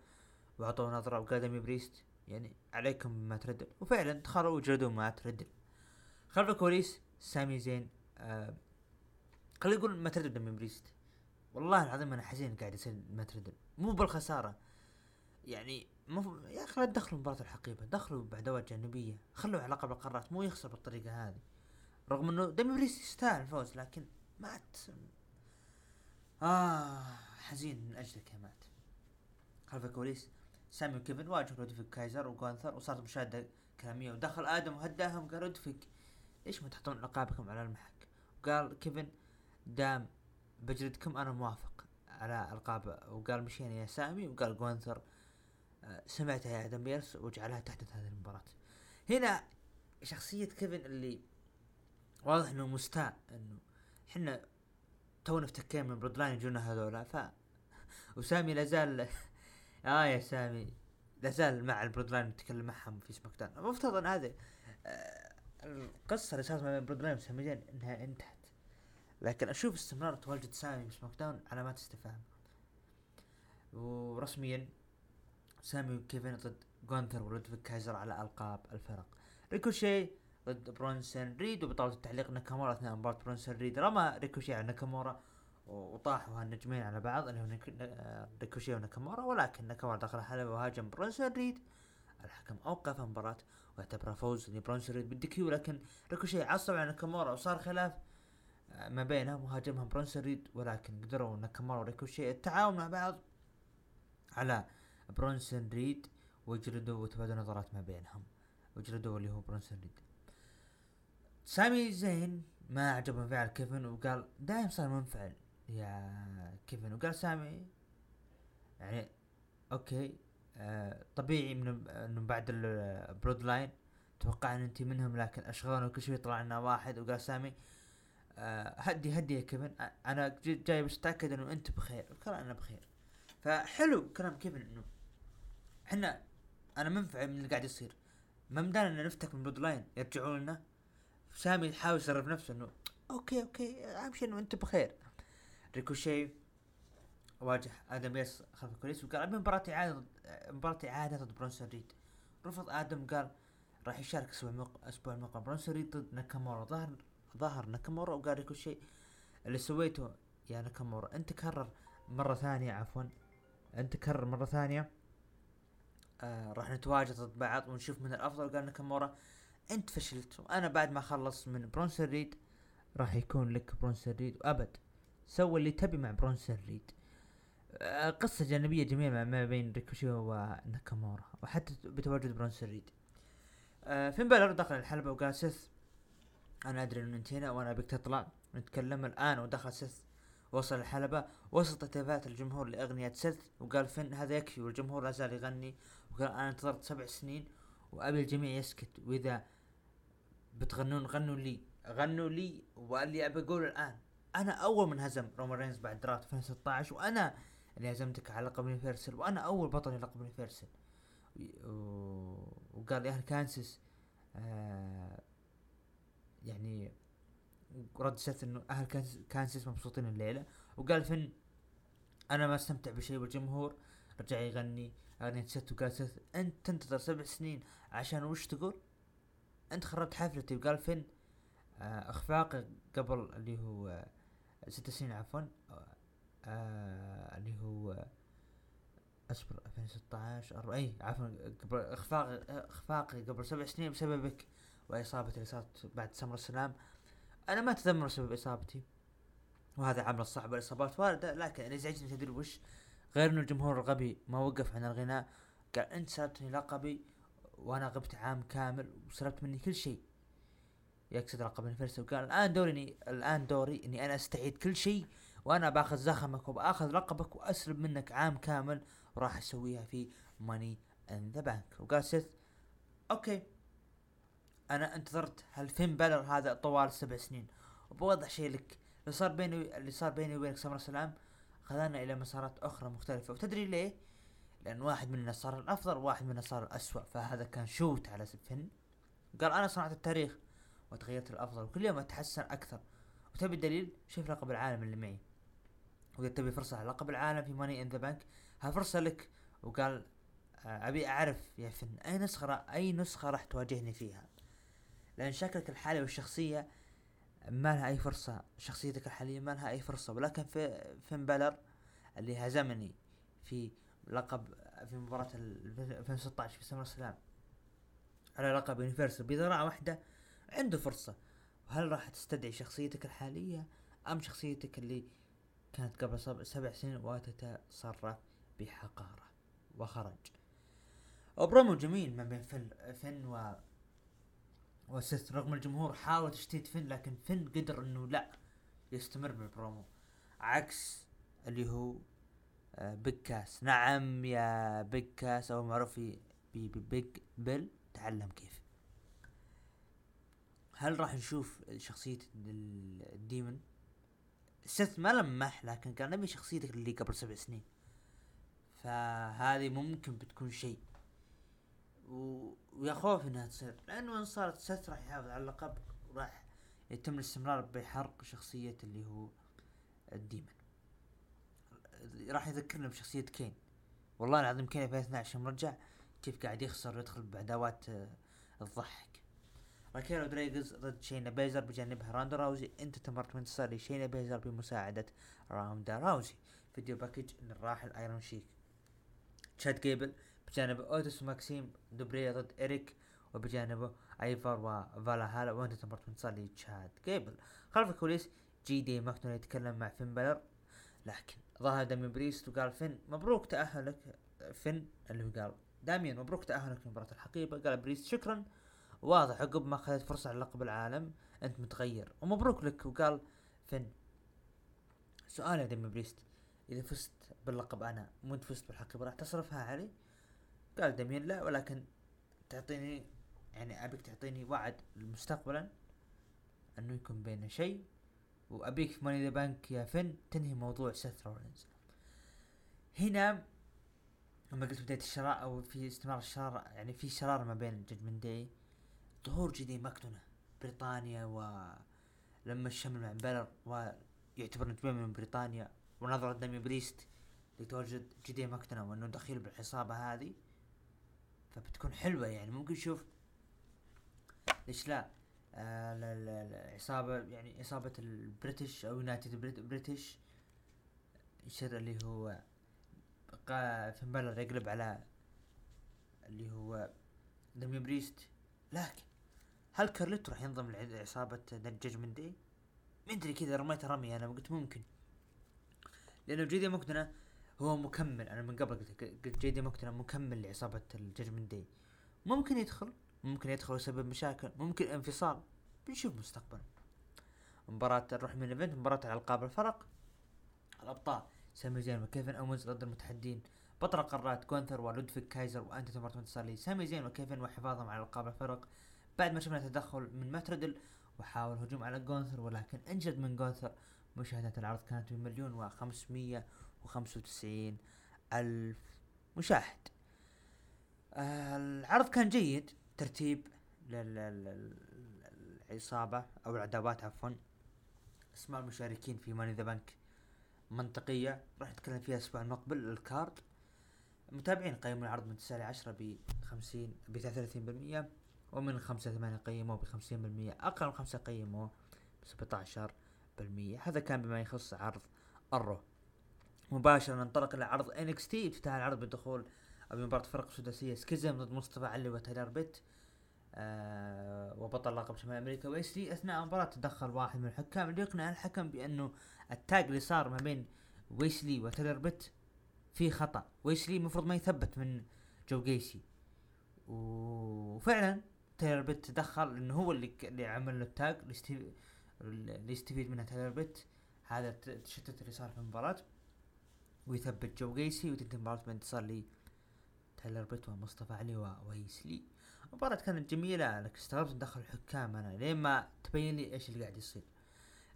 وأعطوه نظرة وقال داميان بريست يعني عليكم ما تردل وفعلا دخلوا وجلدوا ما تردل خلف الكواليس سامي زين آه خلينا نقول ما تردل من بريست والله العظيم أنا حزين قاعد يصير ما تردل مو بالخسارة. يعني مو يا أخي لا تدخلوا مباراة الحقيبة. دخلوا بعدوات جانبية. خلوا علاقة بالقارات مو يخسر بالطريقة هذه. رغم إنه ديمي بريست يستاهل الفوز لكن مات آه حزين من اجلك يا مات خلف الكواليس سامي وكيفن واجهوا لودفيك كايزر وجونثر وصارت مشاهدة كلامية ودخل آدم وهداهم قال لودفيك ليش ما تحطون ألقابكم على المحك؟ وقال كيفن دام بجلدكم أنا موافق على ألقاب. وقال مشينا يا سامي وقال جونثر آه، سمعتها يا آدم بيرس وجعلها تحدث هذه المباراة. هنا شخصية كيفن اللي واضح إنه مستاء إنه إحنا تونا افتكينا من Bloodline يجونا هذولا ف وسامي لازال آه يا سامي. لازال مع ال Bloodline يتكلم معهم في SmackDown المفترض أن هذه آه القصة اللي صارت ما بين Bloodline وسامي إنها انتهت. لكن أشوف استمرار تواجد سامي في SmackDown علامات استفهام ورسميا سامي وكيفن ضد جونثر ولودفيك كايزر على ألقاب الفرق. ريكوشي ضد برونسون ريد وبطاولة التعليق ناكامورا اثناء مباراة برونسون ريد. رمى ريكوشي على ناكامورا وطاحوا هالنجمين على بعض اللي هو ريكوشي وناكامورا ولكن ناكامورا دخل الحلبة وهاجم برونسون ريد. الحكم أوقف المباراة واعتبرها فوز لبرونسون ريد بال DQ لكن ريكوشي عصب على ناكامورا وصار خلاف ما بينهم وهاجمهم برونسون ريد ولكن قدروا ناكامورا وريكوشي التعاون مع بعض على برونسون ريد وجلدوا وتبادلوا نظرات ما بينهم وجلدوا اللي هو برونسون ريد. سامي زين ما عجبه انفعال كيفن وقال دايم صار منفعل. يا كيفن. وقال سامي يعني okay آه طبيعي من إنه بعد ال Bloodline توقع إن أنت منهم لكن اشغالنا وكل شيء طلع لنا واحد. وقال سامي آه هدي هدي يا كيفن. أنا جاي بس أتأكد إنه أنت بخير. قال أنا بخير. فحلو كلام كيفن إنه إحنا أنا منفعل من اللي قاعد يصير. ما مدانا إن نفتك من Bloodline يرجعون لنا سامي يحاول يصرف نفسه إنه okay okay أهم شيء إنه أنت بخير. ريكوشي واجه آدم بيرس خلف الكواليس وقال أبي مباراة إعادة مباراة إعادة ضد برونسون ريد. رفض آدم قال راح يشارك أسبوع أسبوع القادم برونسون ريد ضد ناكامورا. ظهر ظهر ناكامورا وقال ريكوشي اللي سويته يا ناكامورا أنت كرر مرة ثانية عفوا أنت كرر مرة ثانية آه راح نتواجد ضد بعض ونشوف من الأفضل. قال ناكامورا أنت فشلت وأنا بعد ما أخلص من برونسون ريد راح يكون لك برونسون ريد وابد سوي اللي تبي مع برونسون ريد آه قصة جانبية جميلة ما بين ريكوشي وناكامورا وحتى بتواجد برونسون ريد آه فين بالر دخل الحلبة وقال سيث أنا أدري إنه انتهينا وأنا أبيك تطلع. نتكلم الآن. ودخل سيث وصل الحلبة وسط هتافات الجمهور لأغنية سيث وقال فن هذا يكفي. والجمهور لا زال يغني وقال أنا انتظرت سبع سنين وأبي الجميع يسكت. وإذا بتغنون غنوا لي غنوا لي وقال لي أبي أقول الآن. أنا أول من هزم رومان رينز بعد draft 2016 وأنا اللي هزمتك على لقب Universal وأنا أول بطل لقب Universal وقال يا أهل كانسس آه يعني رد سيث إنه أهل كانسس مبسوطين الليلة. وقال فن أنا ما استمتع بشيء والجمهور رجع يغني أغنية سيث وقال سيث أنت تنتظر سبع سنين عشان وش تقول؟ أنت خربت حفلتي. وقال فين آه أخفاقي قبل اللي هو آه ست سنين عفوا آه اللي هو أصبر 2016 أربع إي عفوا قبل اخفاقي اخفاقي قبل سبع سنين بسببك وإصابتي اللي صارت بعد سمر السلام. أنا ما أتذمر بسبب إصابتي وهذا عمل صعب الاصابات واردة لكن اللي يزعجني تدري وش؟ غير إنه الجمهور الغبي ما وقف عن الغناء قال أنت سالتني لقبي وأنا غبت عام كامل وسلبت مني كل شيء. يقصد لقب الفرس وقال الآن دوري الآن دوري إني أنا استعيد كل شيء وأنا بأخذ زخمك وبأخذ لقبك واسلب منك عام كامل وراح أسويها في Money in the Bank وقال سيث okay أنا انتظرت هالفين بلر هذا طوال سبع سنين. وبوضح شيء لك اللي صار بيني اللي صار بيني وبينك SummerSlam خذانا إلى مسارات أخرى مختلفة. وتدري ليه؟ لأن واحد مننا صار الأفضل وواحد مننا صار الأسوأ. فهذا كان shoot على فين قال أنا صنعت التاريخ وتغيرت الأفضل وكل يوم أتحسن أكثر. وتبي الدليل؟ شوف لقب العالم اللي معي. وإذا تبي فرصة على لقب العالم في ماني ان ذا بانك ها فرصة لك. وقال آه، أبي أعرف يا فن أي نسخة أي نسخة راح تواجهني فيها؟ لأن شكلك الحالي والشخصية ما لها أي فرصة. شخصيتك الحالية ما لها أي فرصة. ولكن في فين بالر اللي هزمني في لقب في مباراة 2016 في سمر سلام. على لقب Universal بذراع واحدة عنده فرصة. وهل راح تستدعي شخصيتك الحالية أم شخصيتك اللي كانت قبل سبع سنين وتتصرف بحقارة وخرج؟ وبرومو جميل ما بين فن, فن و وسيث رغم الجمهور حاول تشتيت فن لكن فن قدر إنه لا يستمر بالبرومو. عكس اللي هو آه، بيج كاس نعم يا بيج كاس أو معروف في بيج بيل تعلم كيف. هل راح نشوف شخصية الديمن سيث ما لمح لكن قال نبي شخصيتك اللي قبل سبع سنين. فهذه ممكن بتكون شيء. و... ويا خوف إنها تصير. لأنه ان صارت سيث راح يحافظ على اللقب وراح يتم الاستمرار بحرق شخصية اللي هو الديمن راح يذكرنا بشخصية كين. والله العظيم كين في 12 مرجع كيف قاعد يخسر ويدخل بعداوات تضحك راكيل رودريغز ضد شينا بيزر بجانبها راندا راوزي انت تمرت من تصل شينا بيزر بمساعدة راندا راوزي. فيديو باكج للراحل ايرون شيك تشاد جيبل بجانب اوتس ماكسيم دوبري ضد اريك وبجانبه ايفر وفالا هالا وانت تمرت من تصل تشاد جيبل خلف الكواليس جي دي ماكدونا يتكلم مع فين بلر لكن ظهر دامي بريست وقال فين مبروك تأهلك فين اللي هو قال داميان مبروك تأهلك لمباراة الحقيبة. قال بريست شكرا. واضح عقب ما أخذت فرصة على لقب العالم. أنت متغير. ومبروك لك. وقال فين سؤال يا دمي بريست. إذا فزت باللقب أنا مو أنت فزت بالحقيبة راح تصرفها علي؟ قال دمين لا ولكن تعطيني يعني أبيك تعطيني وعد مستقبلا أنه يكون بيننا شيء. وأبيك في Money in the Bank يا فن تنهي موضوع سيث رولينز. هنا لما قلت بداية الشرارة أو في استمرار الشرارة يعني في شرارة ما بين Judgment Day ظهور جدي ماكدونا بريطانيا و لما الشمل مع بلر ويعتبر نجمين من بريطانيا ونظرة دامي بريست لتواجد جدي ماكدونا وأنه دخيل بالعصابة هذه فبتكون حلوة يعني. ممكن نشوف ليش لا؟ آه العصابة يعني عصابة ال British أو United British يصير اللي هو فين بلر يقلب على اللي هو دامي بريست لكن هل كارليت راح ينضم لعصابة Judgment Day؟ ما أدري كذا رميت رمي أنا قلت ممكن. لأنه جيدي مقتنع هو مكمل أنا من قبل قلت جيدي مقتنع مكمل لعصابة ججمنت دي ممكن يدخل ممكن يدخل ويسبب مشاكل ممكن انفصال بنشوف مستقبلا مباراة نروح ال main event مباراة على ألقاب الفرق. الأبطال سامي زين وكيفن أوينز ضد المتحدين. بطل قارات جونثر ولودفيك كايزر وانتهت بانتصار سامي زين وكيفن وحفاظهم على ألقاب الفرق. بعد ما شفنا تدخل من مات ردل وحاول هجوم على جونثر ولكن انجد من جونثر. مشاهدات العرض كانت بمليون وخمسمية وخمسة وتسعين ألف مشاهد. العرض كان جيد ترتيب للعصابة أو العداوات عفوا. أسماء المشاركين في ماني ذا بنك منطقية. راح نتكلم فيها الأسبوع المقبل الكارد. متابعين قيموا العرض من تسعة لعشرة بخمسين بثلاثين بالمية. ومن خمسة ثمانية قيموه بخمسين بالمية أقل من خمسة قيموه بسبعة عشر بالمية. هذا كان بما يخص عرض ال Raw. مباشرة ننطلق إلى عرض NXT. افتتاح العرض بدخول بمباراة فرق سداسية سكيزم ضد مصطفى علي وتايلر بيت آه وبطل لقب شمال أمريكا ويسلي أثناء المباراة تدخل واحد من الحكام اللي يقنع الحكم بأنه ال tag اللي صار ما بين ويسلي وتايلر بيت في خطأ. ويسلي المفروض ما يثبت من جو قيسي. وفعلا تايلر بيت تدخل لأنه هو اللي اللي عمل له ال tag اللي يستفيد منها تايلر بيت هذا الت- التشتت اللي صار في المباراة. ويثبت جو قيسي وتنتهي المباراة بانتصار لي تايلر بيت ومصطفى علي وويسلي المباراة كانت جميلة لكن استغربت دخل الحكام. أنا لين ما تبين لي إيش اللي قاعد يصير.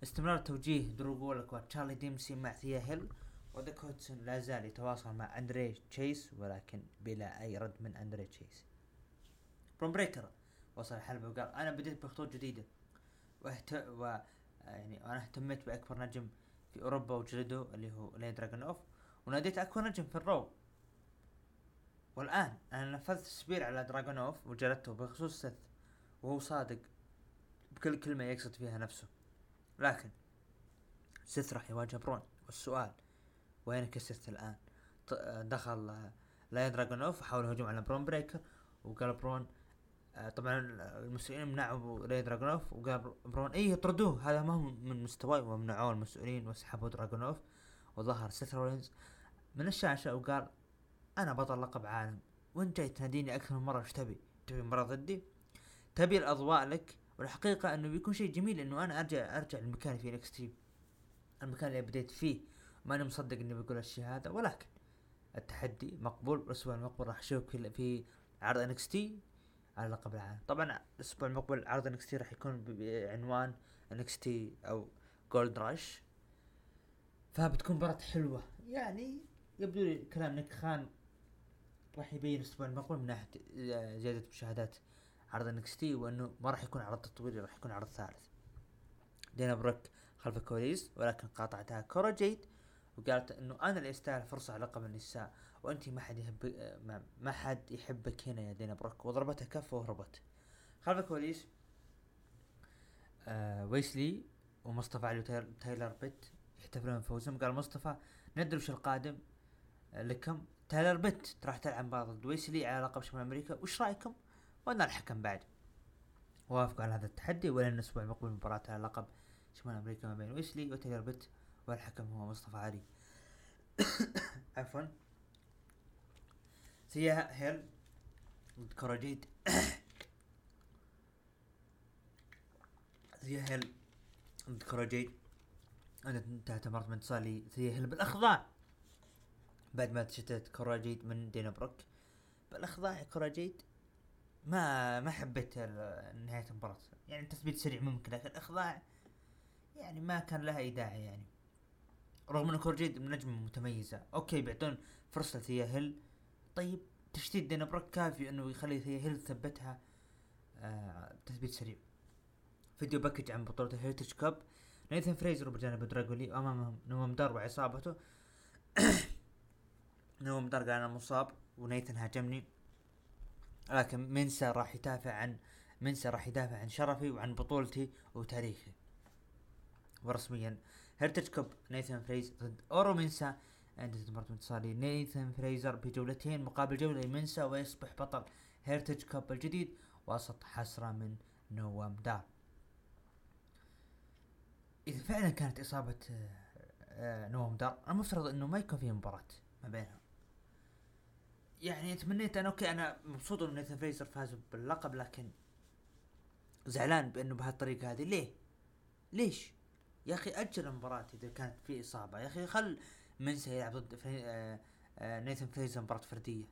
استمرار توجيه درو جولك وتشارلي ديمسي مع ثيا هيل. ودوك هدسون لا زال يتواصل مع أندري تشيس ولكن بلا أي رد من أندري تشيس. برون بريكر وصل الحلبة وقال أنا بديت بخطوط جديدة. واهت... و يعني أنا اهتميت بأكبر نجم في أوروبا وجلده اللي هو إيليا دراجونوف وناديت أكبر نجم في ال Raw والآن أنا نفذت spear على دراجونوف وجلدته بخصوص سث وهو صادق بكل كلمة يقصد فيها نفسه. لكن سيث راح يواجه برون والسؤال وينك سيث الآن؟ ط- دخل إيليا دراجونوف وحاول الهجوم على برون بريكر وقال برون طبعا المسؤولين منعوا إيليا دراجونوف وقال بر- برون إيه اطردوه هذا ما هو من مستواي. ومنعوه المسؤولين وسحبوا دراجونوف وظهر سيث رولينز من الشاشة وقال أنا بطل لقب عالم. وانت جاي تناديني أكثر من مرة؟ إيش تبي؟ تبي مرة ضدي؟ تبي الأضواء لك؟ والحقيقة إنه بيكون شيء جميل إنه أنا أرجع أرجع لمكاني في NXT المكان اللي بديت فيه. ماني مصدق إني بقول الشيء هذا. ولكن التحدي مقبول. والاسبوع المقبل راح أشوفك في عرض NXT على لقب العالم. طبعا الأسبوع المقبل عرض NXT راح يكون بعنوان NXT أو Gold Rush فبتكون مباراة حلوة. يعني يبدو لي كلام نيك خان راح يبين الأسبوع المقبل من ناحية آه، زيادة مشاهدات عرض NXT وإنه ما راح يكون عرض تطويري راح يكون عرض ثالث. دانا بروك خلف الكواليس ولكن قاطعتها كورا جيد وقالت إنه أنا اللي أستاهل فرصة على لقب النساء وأنت ما حد يحب ما- ما حد يحبك هنا يا دانا بروك وضربتها كف وهربت. خلف الكواليس آه ويسلي ومصطفى علي وتايلر بيت يحتفلون بفوزهم. قال مصطفى ندري وش القادم آه، لكم. تايلر بيت راح تلعب مباراة ضد ويسلي على لقب شمال أمريكا وش رأيكم؟ وأنا الحكم بعد. وافقوا على هذا التحدي. ولن الأسبوع المقبل مباراة على لقب شمال أمريكا ما بين ويسلي وتايلر بيت والحكم هو مصطفى علي. عفوا. سيا هيل ضد كوراجيد سيا هيل ضد كوراجيد أنا انتهت مباراة من انتصار لسيا هيل بالأخضاع؟ بعد ما تشتت كورا جيد من دانا بروك. بالأخضاع يا كورا جيد ما ما حبيت نهاية المباراة. يعني تثبيت سريع ممكن لكن الأخضاع يعني ما كان لها أي داعي يعني. رغم إنه كورا جيد نجمة متميزة. أوكي بيعطون فرصة لثيا هيل طيب تشتيت بروك كافي إنه يخلي هيل تثبتها آه تثبيت سريع. video package عن بطولة ال Heritage Cup نيثن فريزر بجانب دراجولي وامامهم نوام دار وعصابته. نوام دار قال أنا مصاب ونيثن هاجمني. لكن منسى راح يدافع عن منسى راح يدافع عن شرفي وعن بطولتي وتاريخي. ورسميا Heritage Cup نيثن فريزر ضد أورو منسا انتهت مباراة انتصار لنيثن فريزر بجولتين مقابل جولة لمنسا ويصبح بطل Heritage Cup الجديد وسط حسرة من نوام دار إذا فعلا كانت إصابة آه، آه، نوام دار المفترض إنه ما يكون في مباراة ما بينهم. يعني تمنيت أنا أوكي أنا مبسوط إنه نيثن فريزر فاز باللقب لكن زعلان بإنه بهالطريقة هذه. ليه؟ ليش؟ يا أخي أجل المباراة إذا كانت في إصابة. يا أخي خل منسى يلعب ضد فري... آه... آه... نيثن فريزر مباراة فردية.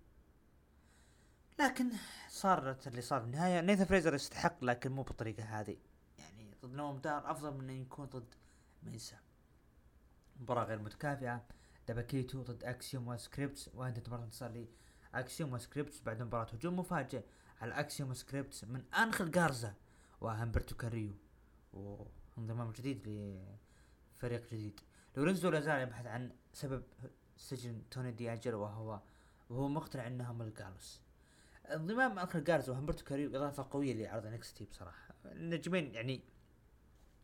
لكن صارت اللي صار بالنهاية نيثن فريزر يستحق لكن مو بالطريقة هذه. يعني ضد نوام دار أفضل من انه يكون ضد منسى مباراة غير متكافئة. دباكيتو ضد أكسيوم وسكريبتس. وانتهت مباراة انتصار لي اكسيوم وسكريبتس. بعد مباراة هجوم مفاجئ على أكسيوم وسكريبتس من انخل جارزا وهمبرتو كاريو. وانضمام جديد لفريق جديد. لورينزو لا زال يبحث عن سبب سجن توني دياجر وهو وهو مقتنع انهم الجالوس انضمام انخل جارزا وهمبرتو كاريو إضافة قوية لعرض NXT بصراحة. النجمين يعني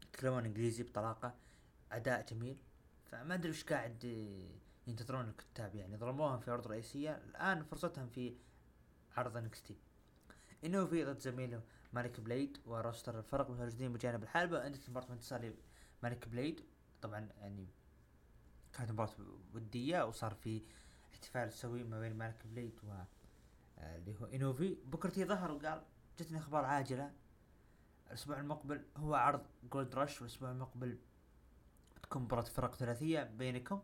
يتكلمون إنجليزي بطلاقة أداء جميل. فما أدري وش قاعد ينتظرون الكتاب يعني. ظلموهم في عرض رئيسية الآن فرصتهم في عرض NXT. إنوفي ضد زميله مالك بليد و roster الفرق متواجدين بجانب الحلبة انتهت مباراة انتصار مالك بليد. طبعا يعني كانت مباراة ودية وصار في احتفال سوي ما بين مالك بليد و آه، اللي هو إنوفي. بوكر تي ظهر وقال جتني أخبار عاجلة. الأسبوع المقبل هو عرض جولد رش والأسبوع المقبل تكون مباراة فرق ثلاثية بينكم.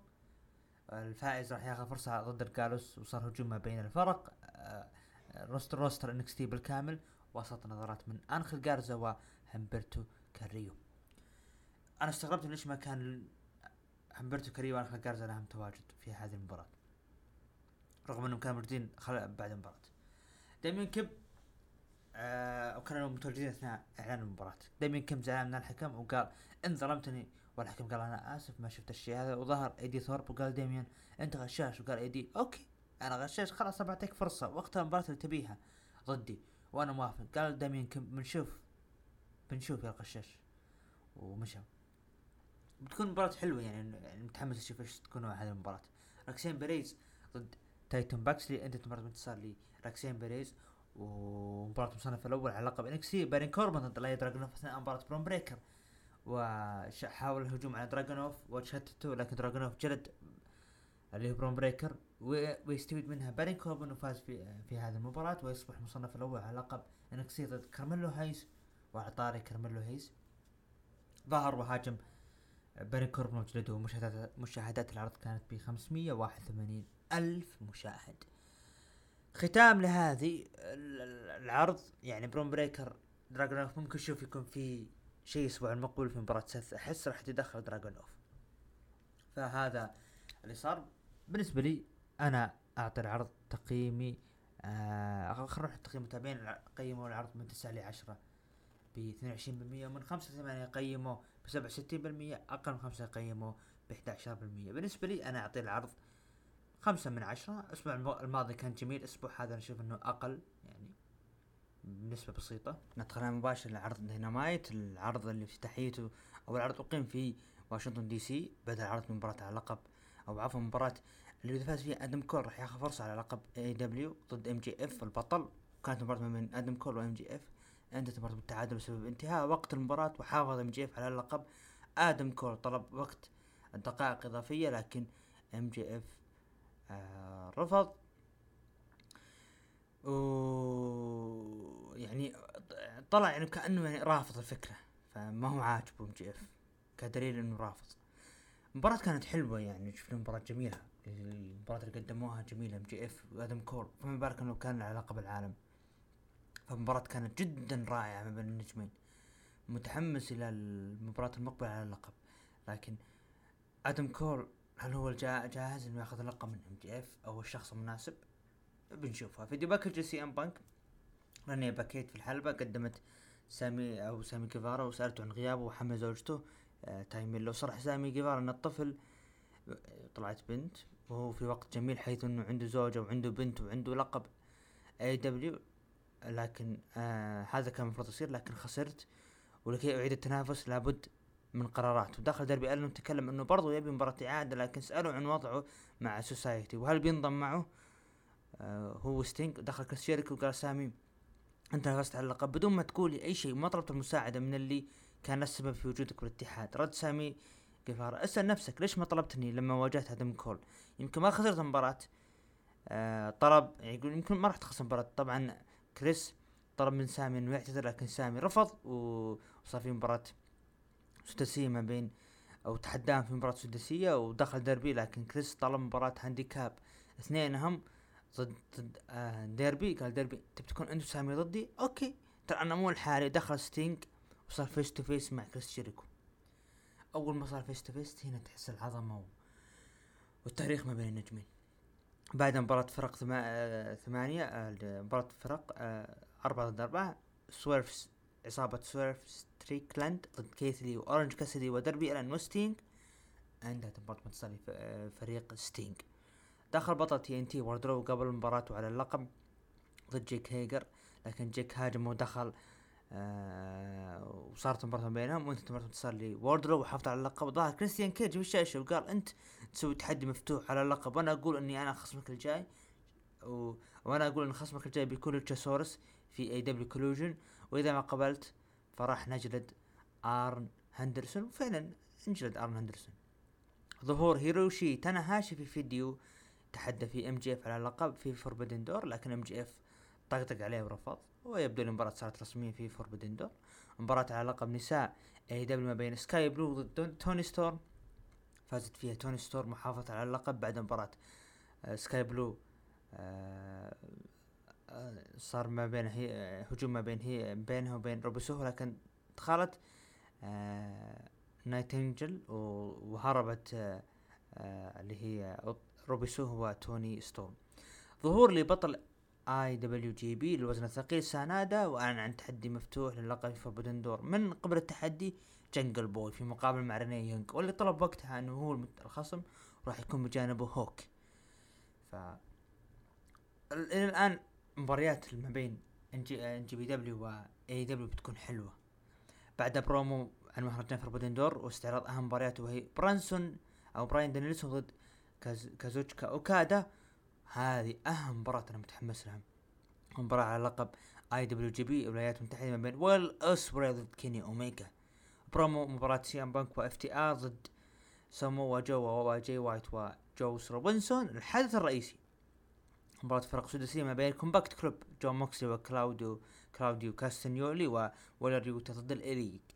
الفائز راح ياخذ فرصة ضد الجالوس وصار هجوم ما بين الفرق. آه، roster roster NXT بالكامل. وسط نظرات من انخل جارزا وهمبرتو كاريو. أنا استغربت ليش ما كان همبرتو كاريو وانخل جارزا لهم تواجد في هذه المباراة. رغم إنهم كانوا موجودين بعد المباراة. دايمن كيمب آه وكانوا متواجدين أثناء إعلان المباراة. دايمن كيمب زعلان من الحكم وقال إن ظلمتني. والحكم قال أنا آسف ما شفت الشيء هذا. وظهر ايدي ثورب وقال دايمن أنت غشاش. وقال ايدي أوكي أنا غشاش خلاص بعطيك فرصة. وقتها المباراة اللي تبيها ضدي وأنا موافق. قال دايمن كيمب بنشوف بنشوف يا الغشاش. ومشى. بتكون مباراة حلوة يعني, متحمس أشوف إيش تكون هذه المباراة. روكسان بيريز ضد تاتوم باكسلي انتهت مباراة انتصار لروكسان بيريز ومباراة المصنف الأول على لقب NXT بارين كوربن ضد إليا دراجونوف أثناء مباراة برون بريكر. وحاول الهجوم على دراجونوف وتشتته لكن دراجونوف جلد اللي هو برون بريكر ويستفيد منها بارين كوربن وفاز في في هذه المباراة. ويصبح المصنف الأول على لقب NXT ضد كارميلو هايز وعلى كارميلو هايز ظهر وهاجم بارين كوربن وجلده مشاهدات مشاهدات العرض كانت ب 581 ألف مشاهد. ختام لهذه العرض يعني برون بريكر دراجونوف ممكن نشوف يكون في شيء الأسبوع المقبل في مباراة سيث أحس راح يتدخل دراجونوف فهذا اللي صار. بالنسبة لي أنا أعطي العرض تقييمي آه خلينا نروح تقييم المتابعين قيموا العرض من 9 ل 10 ب 22% ومن 5 ل 8 قيموا ب 67% أقل من 5 قيموا ب 11% بالنسبة لي أنا أعطي العرض خمسة من عشرة. الأسبوع الماضي كان جميل. الأسبوع هذا أنا أشوف إنه أقل يعني بنسبة بسيطة. ندخل مباشر لعرض دينامايت. العرض اللي افتتاحيته أو العرض أقيم في واشنطن دي سي بدأ من مباراة على لقب أو عفوا مباراة اللي فاز فيها آدم كول راح ياخذ فرصة على لقب AEW ضد MJF البطل. كانت مباراة ما بين آدم كول و MJF انتهت المباراة بالتعادل بسبب انتهاء وقت المباراة وحافظ MJF على اللقب. آدم كول طلب وقت دقائق إضافية لكن MJF آه رفض. و يعني طلع يعني كأنه يعني رافض الفكرة فما هو عاجبه MJF كدليل إنه رافض. المباراة كانت حلوة يعني شفنا مباراة جميلة المباراة اللي قدموها جميلة MJF وآدم كول فما بالك إنه كان له علاقة بالعالم فالمباراة كانت جدا رائعة ما بين النجمين. متحمس إلى المباراة المقبلة على اللقب. لكن آدم كول هل هو جاهز إنه يأخذ اللقب من MJF أو الشخص المناسب؟ بنشوفها. video package سي أم بانك رينيه باكيت في الحلبة قدمت سامي أو سامي جيفارا وسألته عن غيابه وحمل زوجته آه تايميلو صرح سامي جيفارا إن الطفل طلعت بنت وهو في وقت جميل حيث إنه عنده زوجة وعنده بنت وعنده لقب AEW لكن آه هذا كان المفروض يصير لكن خسرت. ولكي أعيد التنافس لابد من قرارات. ودخل داربي ألن تكلم إنه برضو يبي مباراة إعادة لكن سألوا عن وضعه مع society. وهل بينضم معه؟ آه هو ستينج دخل كريس وقال سامي أنت نافست على اللقب بدون ما تقولي أي شيء ما طلبت المساعدة من اللي كان السبب في وجودك بالاتحاد. رد سامي جيفارا اسأل نفسك ليش ما طلبتني لما واجهت آدم كول يمكن ما خسرت المباراة. آه طلب يعني يقول يمكن ما راح تخسر المباراة. طبعا كريس طلب من سامي إنه يعتذر لكن سامي رفض وصار في مباراة سداسية ما بين أو تحداهم في مباراة سداسية ودخل داربي لكن كريس طلب مباراة handicap اثنينهم ضد ضد آه داربي. قال داربي تبي تكون أنت سامي ضدي؟ أوكي. ترى أنا مو لحالي دخل ستينج وصار face to face مع كريس جيريكو أول ما صار face to face هنا تحس العظمة و... والتاريخ ما بين النجمين. بعد مباراة فرق. آه ثمانية آه مباراة فرق آه أربعة ضد أربعة سويرفز عصابة سويرف ستريكلاند ضد كيث لي وأورنج كاسدي وداربي ألان وستينج انتهت مباراة منتصر فريق ستينج دخل بطل TNT واردرو قبل مباراته على اللقب ضد جيك هيجر لكن جيك هاجم ودخل وصارت مباراة بينهم وانتهت مباراة انتصار لوردرو وحافظ على اللقب ظهر كريستيان كيج في الشاشة وقال أنت تسوي تحدي مفتوح على اللقب. وأنا أقول إني أنا خصمك الجاي و... وأنا أقول إن خصمك الجاي بيكون لوتشاسورس في AEW كوليجن وإذا ما قبلت فراح نجلد آرن أندرسون. وفعلا انجلد آرن أندرسون. ظهور هيروشي تاناهاشي في فيديو تحدى فيه MJF على اللقب في فوربدن دور لكن MJF طقطق عليه ورفض ويبدو المباراة صارت رسميا في فوربدن دور مباراة على لقب نساء AEW ما بين سكاي بلو ضد توني ستورم فازت فيها توني ستورم محافظة على اللقب بعد مباراة آه، سكاي بلو آه، آه، صار ما بين هي هجوم ما بين هي بينها وبين روبي سوهو لكن دخلت نايتنجل و- وهربت اللي هي روبي سوهو وتوني ستورم. ظهور لبطل IWGP للوزن الثقيل سانادا وأعلن عن تحدي مفتوح للقب في فوربدن دور من قبل التحدي Jungle Boy في مقابل مع ريني يونغ واللي طلب وقتها إنه هو الخصم وراح يكون بجانبه هوك. ف ال- إلى الآن مباريات ما بين ان جي, بي دبليو واي دبليو بتكون حلوة. بعد برومو عن مهرجان Forbidden Door واستعراض أهم مبارياته وهي برانسون أو براين دانيلسون ضد كاز كازوتشكا أوكادا هذه أهم مباراة أنا متحمس لها. مباراة على لقب IWGP الولايات المتحدة ما بين ويل اوسبري ضد كيني أوميجا. برومو مباراة CM Punk و FTR ضد ساموا جو وجاي وايت وجوس روبنسون الحدث الرئيسي مباراة فرق سداسية ما بين Combat Club جون موكسلي وكلاوديو كلاوديو كاستنيولي وويلر يوتا ضد ال Elite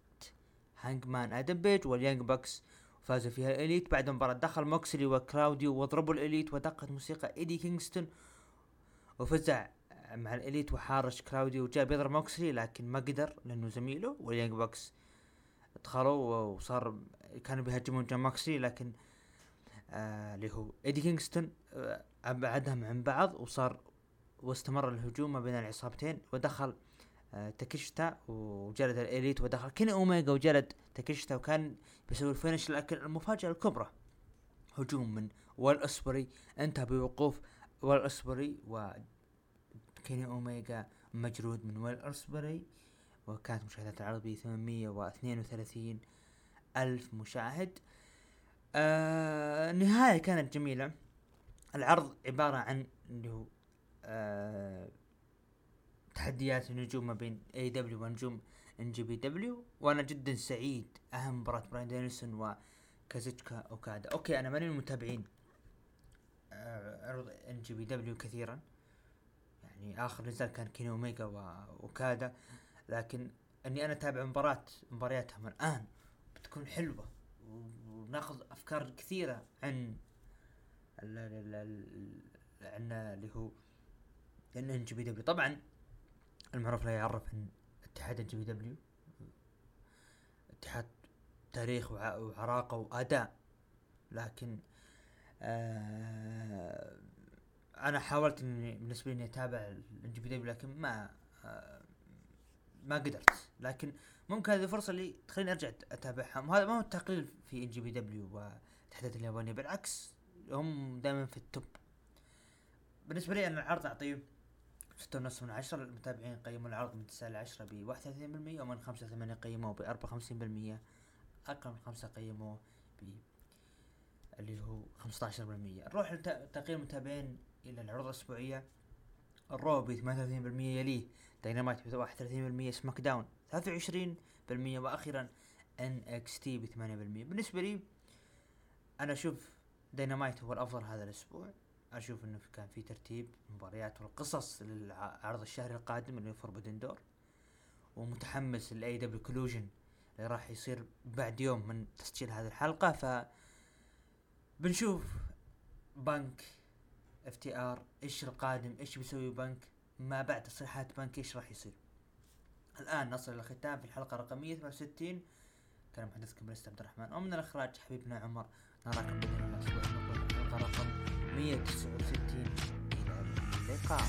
هانجمان آدم بيج وال Young Bucks فازوا فيها ال Elite بعد مباراة دخل موكسلي وكلاوديو وضربوا ال Elite ودقت موسيقى ايدي كينغستون وفزع مع ال Elite وحارش كلاوديو وجاء بيضرب موكسلي لكن ما قدر لأنه زميله وال Young Bucks دخلوا وصار كانوا بيهاجمون جون موكسلي لكن آه اللي هو إيدي كينغستون آه ابعدهم عن بعض وصار واستمر الهجوم ما بين العصابتين ودخل آه تاكيشتا وجلد ال Elite ودخل. كيني اوميجا وجلد تاكيشتا وكان بيسوي ال finish لكن المفاجأة الكبرى هجوم من ويل اوسبري انتهى بوقوف ويل اوسبري وكيني اوميجا مجلود من ويل اوسبري وكانت مشاهدات العرض ب 832 ألف مشاهد. آه النهاية كانت جميلة. العرض عبارة عن اللي هو آه تحديات النجوم ما بين AEW ونجوم NJPW وأنا جدا سعيد. أهم مباراة براين دانيلسون وكازوتشكا أوكادا. أوكي أنا ماني من المتابعين آه، عرض NJPW كثيرا. يعني آخر نزال كان كيني اوميجا وأوكادا. لكن اني أنا اتابع مباراة مبارياتهم الان بتكون حلوة وناخذ افكار كثيرة عن عن اللي هو NJPW. طبعا المعروف لا يعرف ان اتحاد NJPW. اتحاد تاريخ وع- وعراقة وأداء. لكن آه أنا حاولت إني بالنسبة لي إني أتابع ال NJPW لكن ما آه ما قدرت. لكن ممكن هذه فرصة اللي تخليني أرجع اتابعهم وهذا ما هو التقليل في NJPW والاتحادات اليابانية بالعكس هم دائما في ال top. بالنسبة لي أنا العرض أعطيه ستة ونص من عشرة المتابعين قيموا العرض من تسعة لعشرة بواحد وثلاثين بالمية ومن خمسة ثمانية قيموه بأربعة وخمسين بالمية أقل من خمسة قيموه ب اللي هو خمسة عشر بالمية. نروح لتقييم المتابعين إلى العروض الأسبوعية. ال Raw ب 38% يليه. داينامايت ب 31% سماك داون 23% وأخيرا NXT ب 8% بالنسبة لي أنا أشوف داينامايت هو الأفضل هذا الأسبوع. أشوف إنه كان في ترتيب مباريات والقصص للعرض الشهري القادم اللي هو Forbidden Door ومتحمس لل AEW Collision اللي راح يصير بعد يوم من تسجيل هذه الحلقة. ف بنشوف Punk FTR إيش القادم إيش بيسوي بنك ما بعد تصريحات بانكيش راح يصير. الآن نصل إلى الختام في الحلقة رقم 168 كان محدثكم لست عبد الرحمن. ومن الإخراج حبيبنا عمر. نراكم بإذن الله الأسبوع المقبل في الحلقة رقم 169 إلى اللقاء.